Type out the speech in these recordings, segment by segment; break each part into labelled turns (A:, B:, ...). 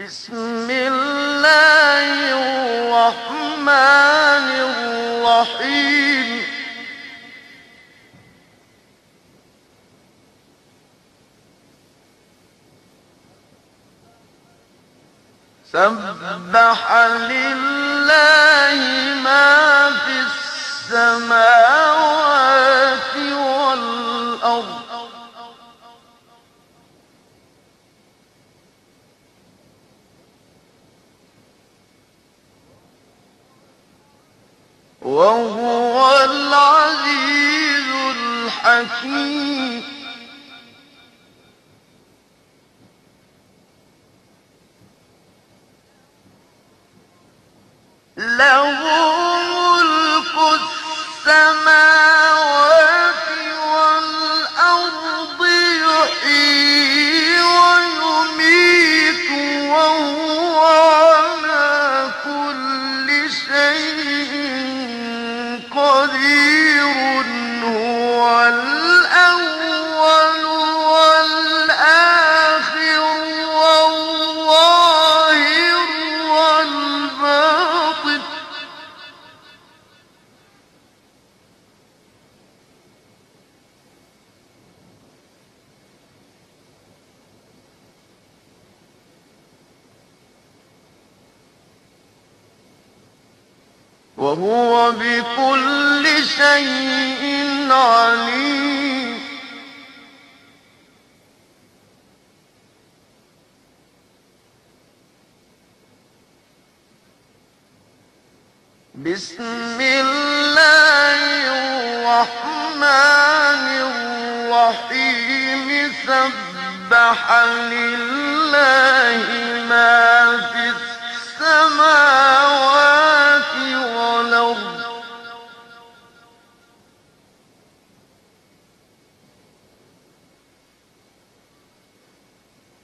A: بسم الله الرحمن الرحيم. سبح لله ما في السماوات وهو العزيز الحكيم. له ملك السماوات وهو بكل شيء عليم. بسم الله الرحمن الرحيم. سبح لله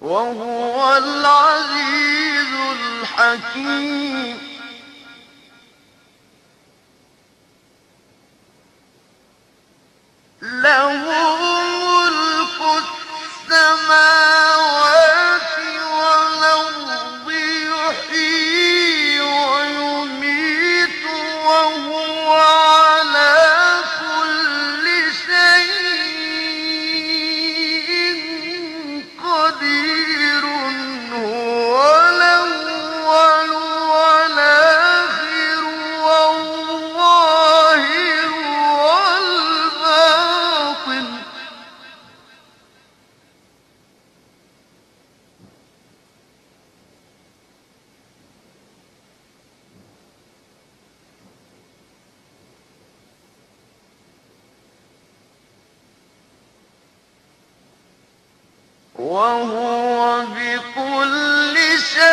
A: وهو العزيز الحكيم. وهو بكل شيء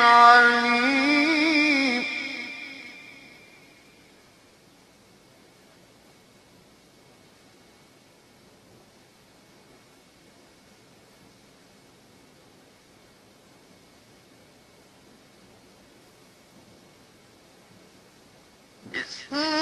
A: عليم. بسم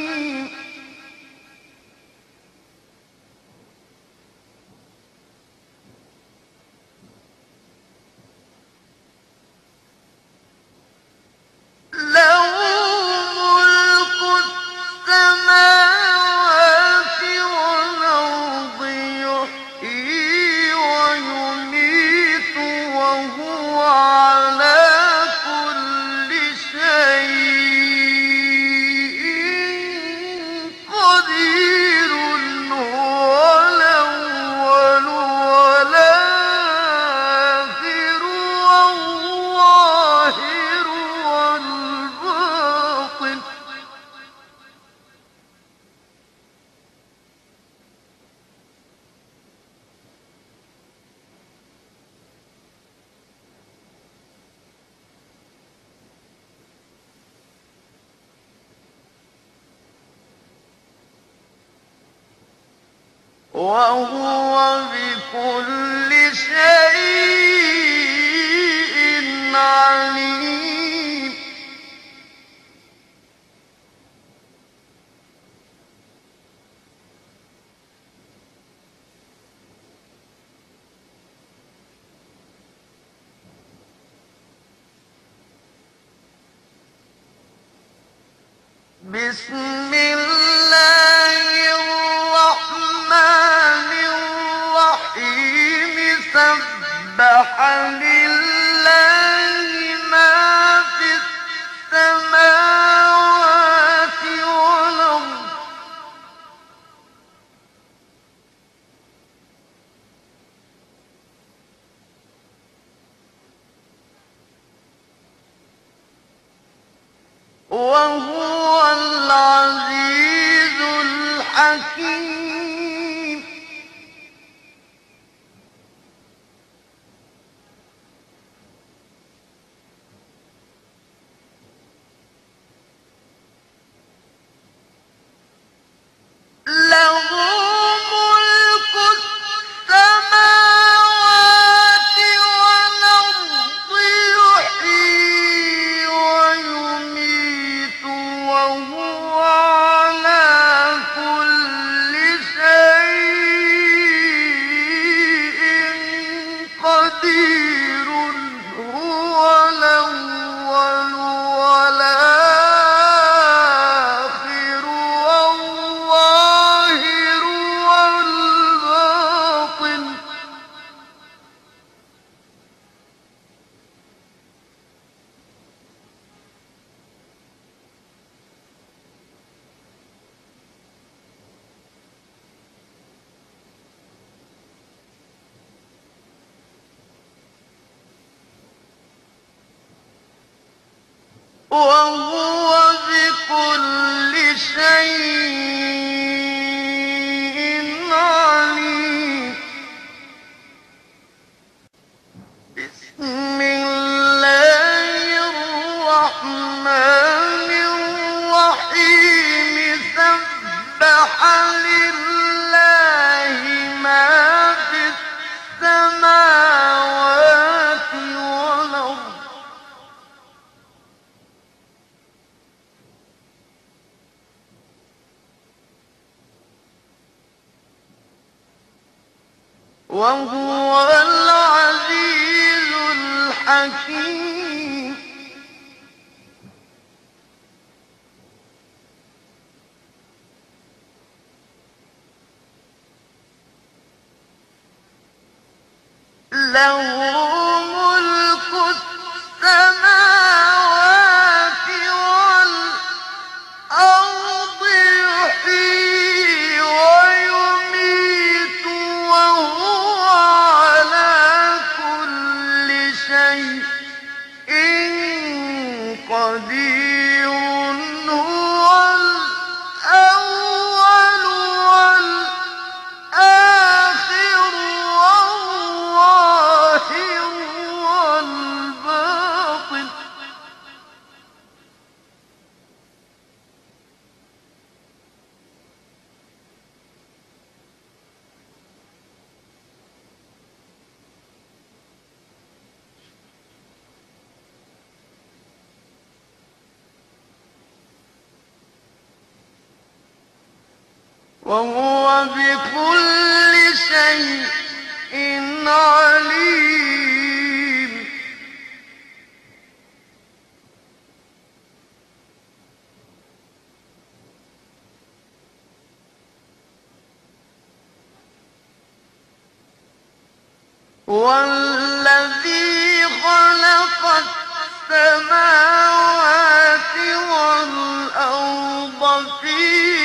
A: وهو بكل شيء عليم. بسم الله وهو العزيز الحكيم. 我不爱 وهو العزيز الحكيم. له وهو بكل شيء عليم. والذي خلق السماوات والأرض فيه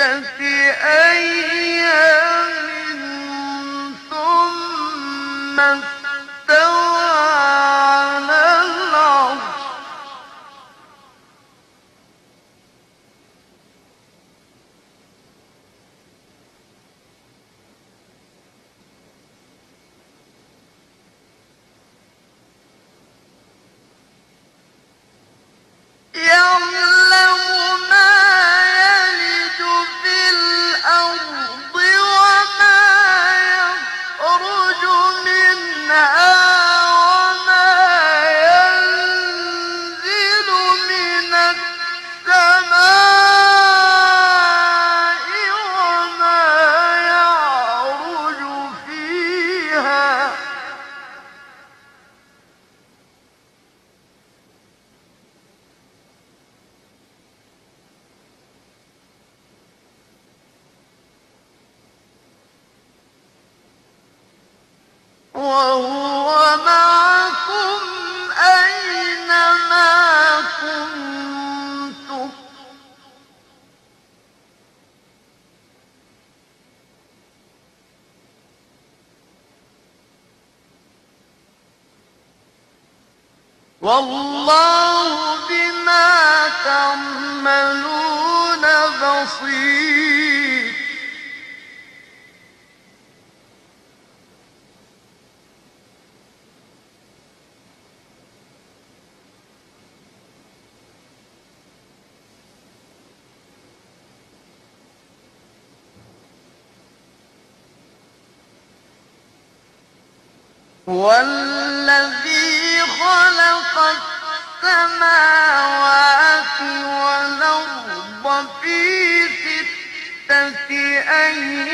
A: ستة أيام ثم والله بما تعملون بصير. هو الذي خلق السماوات والأرض في ستة أيام.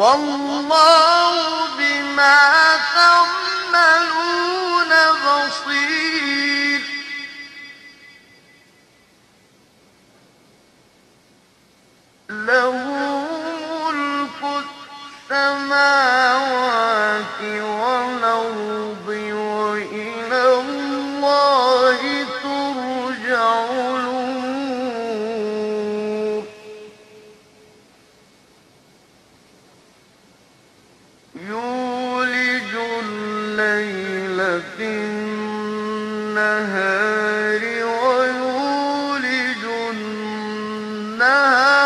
A: والله بما تعملون بصير. لو إنها